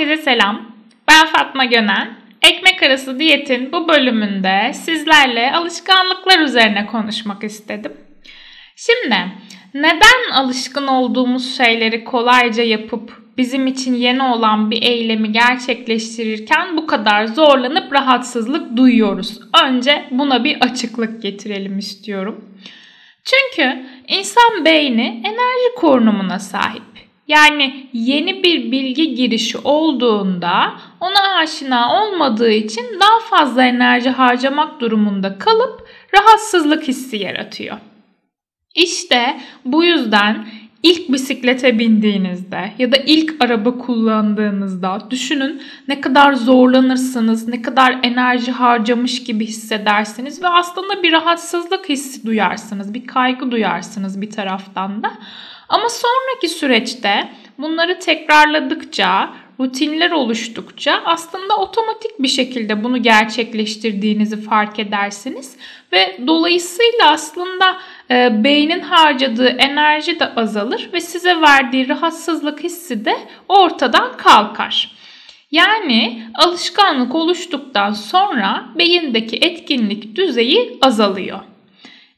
Herkese selam. Ben Fatma Gönen. Ekmek arası diyetin bu bölümünde sizlerle alışkanlıklar üzerine konuşmak istedim. Şimdi neden alışkın olduğumuz şeyleri kolayca yapıp bizim için yeni olan bir eylemi gerçekleştirirken bu kadar zorlanıp rahatsızlık duyuyoruz? Önce buna bir açıklık getirelim istiyorum. Çünkü insan beyni enerji korunumuna sahip. Yani yeni bir bilgi girişi olduğunda ona aşina olmadığı için daha fazla enerji harcamak durumunda kalıp rahatsızlık hissi yaratıyor. İşte bu yüzden ilk bisiklete bindiğinizde ya da ilk araba kullandığınızda düşünün ne kadar zorlanırsınız, ne kadar enerji harcamış gibi hissedersiniz ve aslında bir rahatsızlık hissi duyarsınız, bir kaygı duyarsınız bir taraftan da. Ama sonraki süreçte bunları tekrarladıkça, rutinler oluştukça aslında otomatik bir şekilde bunu gerçekleştirdiğinizi fark edersiniz ve dolayısıyla aslında e, beynin harcadığı enerji de azalır ve size verdiği rahatsızlık hissi de ortadan kalkar. Yani alışkanlık oluştuktan sonra beyindeki etkinlik düzeyi azalıyor.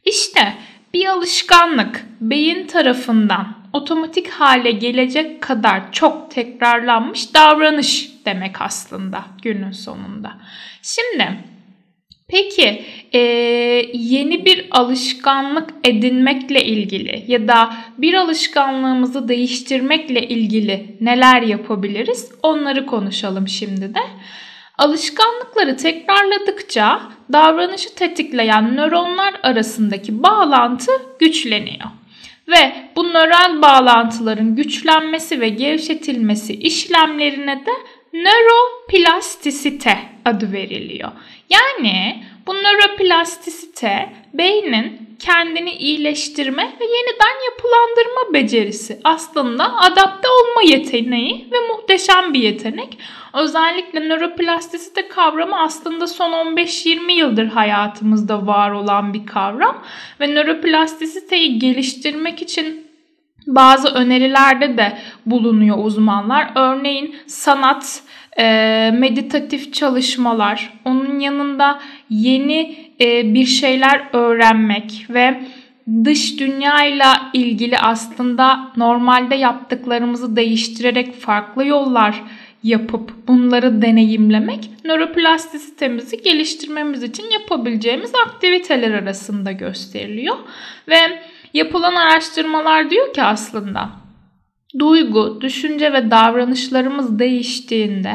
İşte bir alışkanlık beyin tarafından otomatik hale gelecek kadar çok tekrarlanmış davranış demek aslında günün sonunda. Şimdi peki e, yeni bir alışkanlık edinmekle ilgili ya da bir alışkanlığımızı değiştirmekle ilgili neler yapabiliriz? Onları konuşalım şimdi de. Alışkanlıkları tekrarladıkça davranışı tetikleyen nöronlar arasındaki bağlantı güçleniyor. Ve bu nöral bağlantıların güçlenmesi ve gevşetilmesi işlemlerine de nöroplastisite adı veriliyor. Yani bu nöroplastisite beynin kendini iyileştirme ve yeniden yapılandırma becerisi. Aslında adapte olma yeteneği ve muhteşem bir yetenek. Özellikle nöroplastisite kavramı aslında son 15-20 yıldır hayatımızda var olan bir kavram ve nöroplastisiteyi geliştirmek için bazı önerilerde de bulunuyor uzmanlar. Örneğin sanat, meditatif çalışmalar, onun yanında yeni bir şeyler öğrenmek ve dış dünyayla ilgili aslında normalde yaptıklarımızı değiştirerek farklı yollar yapıp bunları deneyimlemek nöroplastisitemizi geliştirmemiz için yapabileceğimiz aktiviteler arasında gösteriliyor. Ve yapılan araştırmalar diyor ki aslında duygu, düşünce ve davranışlarımız değiştiğinde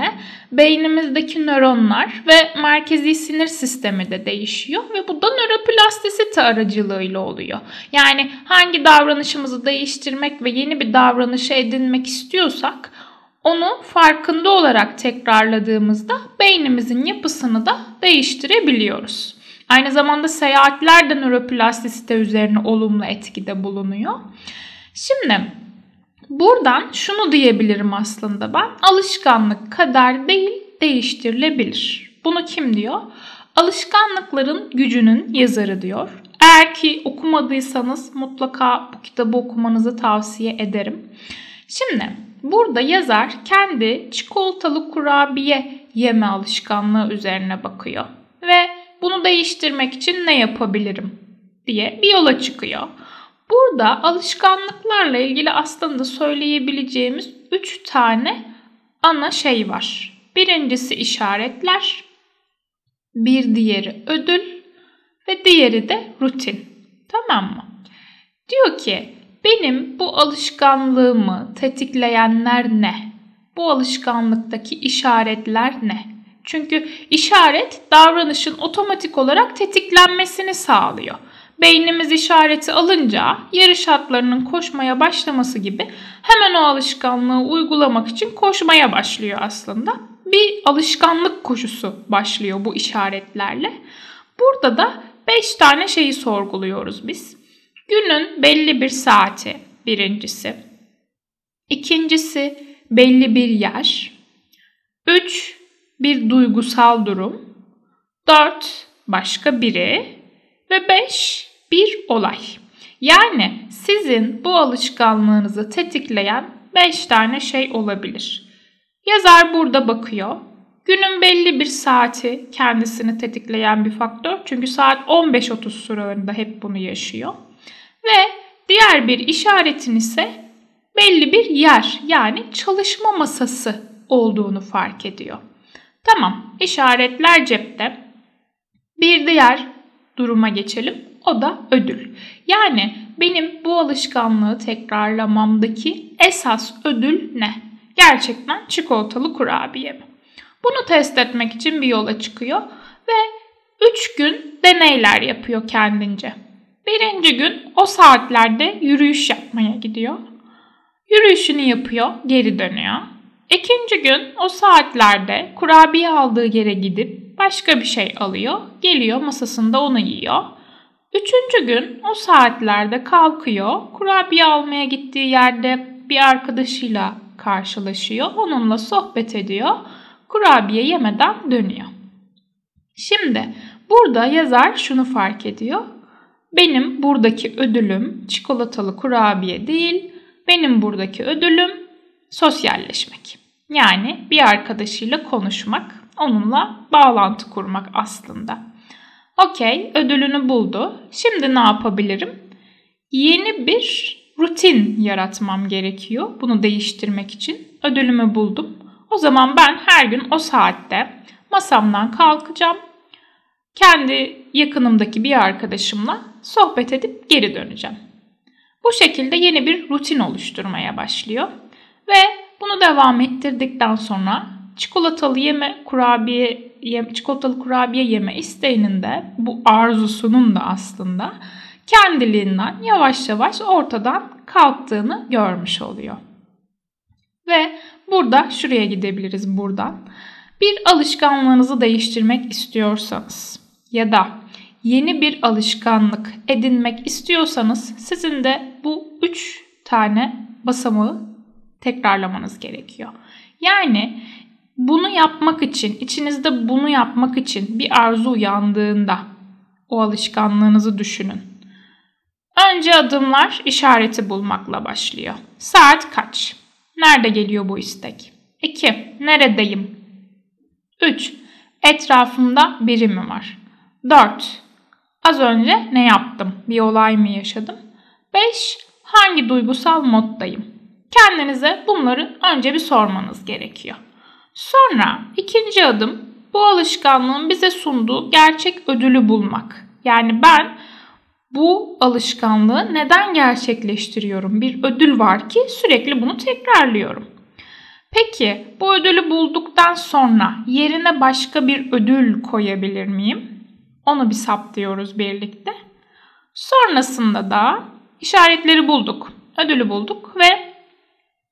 beynimizdeki nöronlar ve merkezi sinir sistemi de değişiyor ve bu da nöroplastisite aracılığıyla oluyor. Yani hangi davranışımızı değiştirmek ve yeni bir davranışı edinmek istiyorsak onu farkında olarak tekrarladığımızda beynimizin yapısını da değiştirebiliyoruz. Aynı zamanda seyahatler de nöroplastisite üzerine olumlu etkide bulunuyor. Şimdi buradan şunu diyebilirim aslında ben. Alışkanlık kadar değil değiştirilebilir. Bunu kim diyor? Alışkanlıkların gücünün yazarı diyor. Eğer ki okumadıysanız mutlaka bu kitabı okumanızı tavsiye ederim. Şimdi Burada yazar kendi çikolatalı kurabiye yeme alışkanlığı üzerine bakıyor ve bunu değiştirmek için ne yapabilirim diye bir yola çıkıyor. Burada alışkanlıklarla ilgili aslında söyleyebileceğimiz 3 tane ana şey var. Birincisi işaretler, bir diğeri ödül ve diğeri de rutin. Tamam mı? Diyor ki benim bu alışkanlığımı tetikleyenler ne? Bu alışkanlıktaki işaretler ne? Çünkü işaret davranışın otomatik olarak tetiklenmesini sağlıyor. Beynimiz işareti alınca yarış atlarının koşmaya başlaması gibi hemen o alışkanlığı uygulamak için koşmaya başlıyor aslında. Bir alışkanlık koşusu başlıyor bu işaretlerle. Burada da 5 tane şeyi sorguluyoruz biz. Günün belli bir saati birincisi. İkincisi belli bir yer. Üç bir duygusal durum. Dört başka biri. Ve beş bir olay. Yani sizin bu alışkanlığınızı tetikleyen beş tane şey olabilir. Yazar burada bakıyor. Günün belli bir saati kendisini tetikleyen bir faktör. Çünkü saat 15.30 sıralarında hep bunu yaşıyor. Ve diğer bir işaretin ise belli bir yer yani çalışma masası olduğunu fark ediyor. Tamam işaretler cepte. Bir diğer duruma geçelim. O da ödül. Yani benim bu alışkanlığı tekrarlamamdaki esas ödül ne? Gerçekten çikolatalı kurabiye mi? Bunu test etmek için bir yola çıkıyor ve 3 gün deneyler yapıyor kendince. Birinci gün o saatlerde yürüyüş yapmaya gidiyor. Yürüyüşünü yapıyor, geri dönüyor. İkinci gün o saatlerde kurabiye aldığı yere gidip başka bir şey alıyor, geliyor masasında onu yiyor. Üçüncü gün o saatlerde kalkıyor, kurabiye almaya gittiği yerde bir arkadaşıyla karşılaşıyor, onunla sohbet ediyor, kurabiye yemeden dönüyor. Şimdi burada yazar şunu fark ediyor. Benim buradaki ödülüm çikolatalı kurabiye değil, benim buradaki ödülüm sosyalleşmek. Yani bir arkadaşıyla konuşmak, onunla bağlantı kurmak aslında. Okey, ödülünü buldu. Şimdi ne yapabilirim? Yeni bir rutin yaratmam gerekiyor. Bunu değiştirmek için. Ödülümü buldum. O zaman ben her gün o saatte masamdan kalkacağım. Kendi yakınımdaki bir arkadaşımla sohbet edip geri döneceğim. Bu şekilde yeni bir rutin oluşturmaya başlıyor ve bunu devam ettirdikten sonra çikolatalı yeme kurabiye çikolatalı kurabiye yeme isteğinin de bu arzusunun da aslında kendiliğinden yavaş yavaş ortadan kalktığını görmüş oluyor. Ve burada şuraya gidebiliriz buradan. Bir alışkanlığınızı değiştirmek istiyorsanız ya da yeni bir alışkanlık edinmek istiyorsanız sizin de bu üç tane basamağı tekrarlamanız gerekiyor. Yani bunu yapmak için, içinizde bunu yapmak için bir arzu uyandığında o alışkanlığınızı düşünün. Önce adımlar işareti bulmakla başlıyor. Saat kaç? Nerede geliyor bu istek? 2. Neredeyim? 3. Etrafımda biri mi var? 4. Az önce ne yaptım? Bir olay mı yaşadım? 5. Hangi duygusal moddayım? Kendinize bunları önce bir sormanız gerekiyor. Sonra ikinci adım bu alışkanlığın bize sunduğu gerçek ödülü bulmak. Yani ben bu alışkanlığı neden gerçekleştiriyorum? Bir ödül var ki sürekli bunu tekrarlıyorum. Peki bu ödülü bulduktan sonra yerine başka bir ödül koyabilir miyim? Onu bir saptıyoruz birlikte. Sonrasında da işaretleri bulduk, ödülü bulduk ve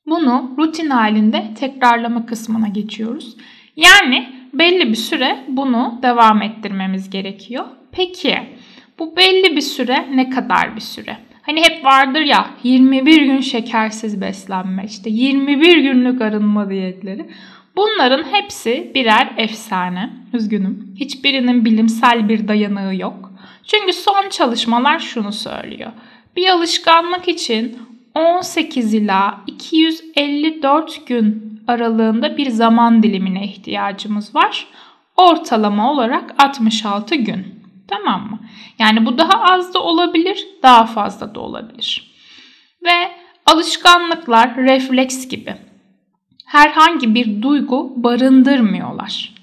bunu rutin halinde tekrarlama kısmına geçiyoruz. Yani belli bir süre bunu devam ettirmemiz gerekiyor. Peki bu belli bir süre ne kadar bir süre? Hani hep vardır ya 21 gün şekersiz beslenme işte 21 günlük arınma diyetleri. Bunların hepsi birer efsane. Üzgünüm. Hiçbirinin bilimsel bir dayanığı yok. Çünkü son çalışmalar şunu söylüyor. Bir alışkanlık için 18 ila 254 gün aralığında bir zaman dilimine ihtiyacımız var. Ortalama olarak 66 gün. Tamam mı? Yani bu daha az da olabilir, daha fazla da olabilir. Ve alışkanlıklar refleks gibi herhangi bir duygu barındırmıyorlar.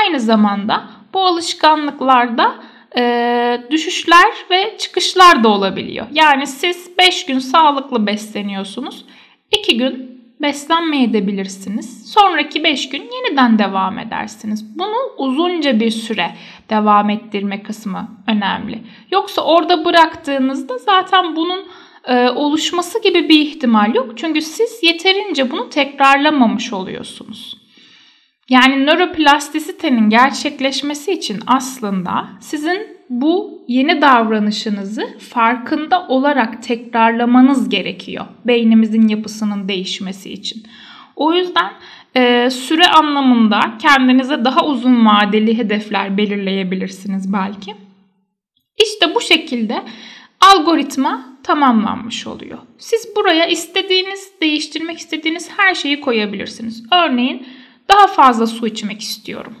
Aynı zamanda bu alışkanlıklarda e, düşüşler ve çıkışlar da olabiliyor. Yani siz 5 gün sağlıklı besleniyorsunuz. 2 gün beslenmeyebilirsiniz. Sonraki 5 gün yeniden devam edersiniz. Bunu uzunca bir süre devam ettirme kısmı önemli. Yoksa orada bıraktığınızda zaten bunun e, oluşması gibi bir ihtimal yok. Çünkü siz yeterince bunu tekrarlamamış oluyorsunuz. Yani nöroplastisitenin gerçekleşmesi için aslında sizin bu yeni davranışınızı farkında olarak tekrarlamanız gerekiyor. Beynimizin yapısının değişmesi için. O yüzden e, süre anlamında kendinize daha uzun vadeli hedefler belirleyebilirsiniz belki. İşte bu şekilde algoritma tamamlanmış oluyor. Siz buraya istediğiniz, değiştirmek istediğiniz her şeyi koyabilirsiniz. Örneğin daha fazla su içmek istiyorum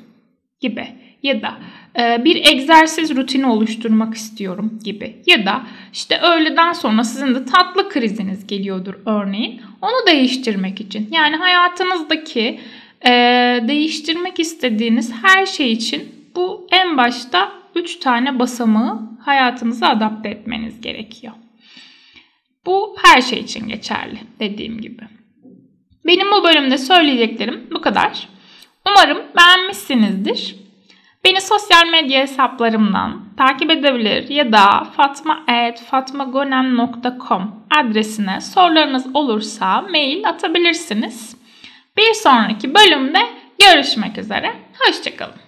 gibi ya da e, bir egzersiz rutini oluşturmak istiyorum gibi ya da işte öğleden sonra sizin de tatlı kriziniz geliyordur örneğin onu değiştirmek için yani hayatınızdaki e, değiştirmek istediğiniz her şey için bu en başta 3 tane basamağı hayatınıza adapte etmeniz gerekiyor. Bu her şey için geçerli dediğim gibi. Benim bu bölümde söyleyeceklerim bu kadar. Umarım beğenmişsinizdir. Beni sosyal medya hesaplarımdan takip edebilir ya da fatma.fatmagonem.com adresine sorularınız olursa mail atabilirsiniz. Bir sonraki bölümde görüşmek üzere. Hoşçakalın.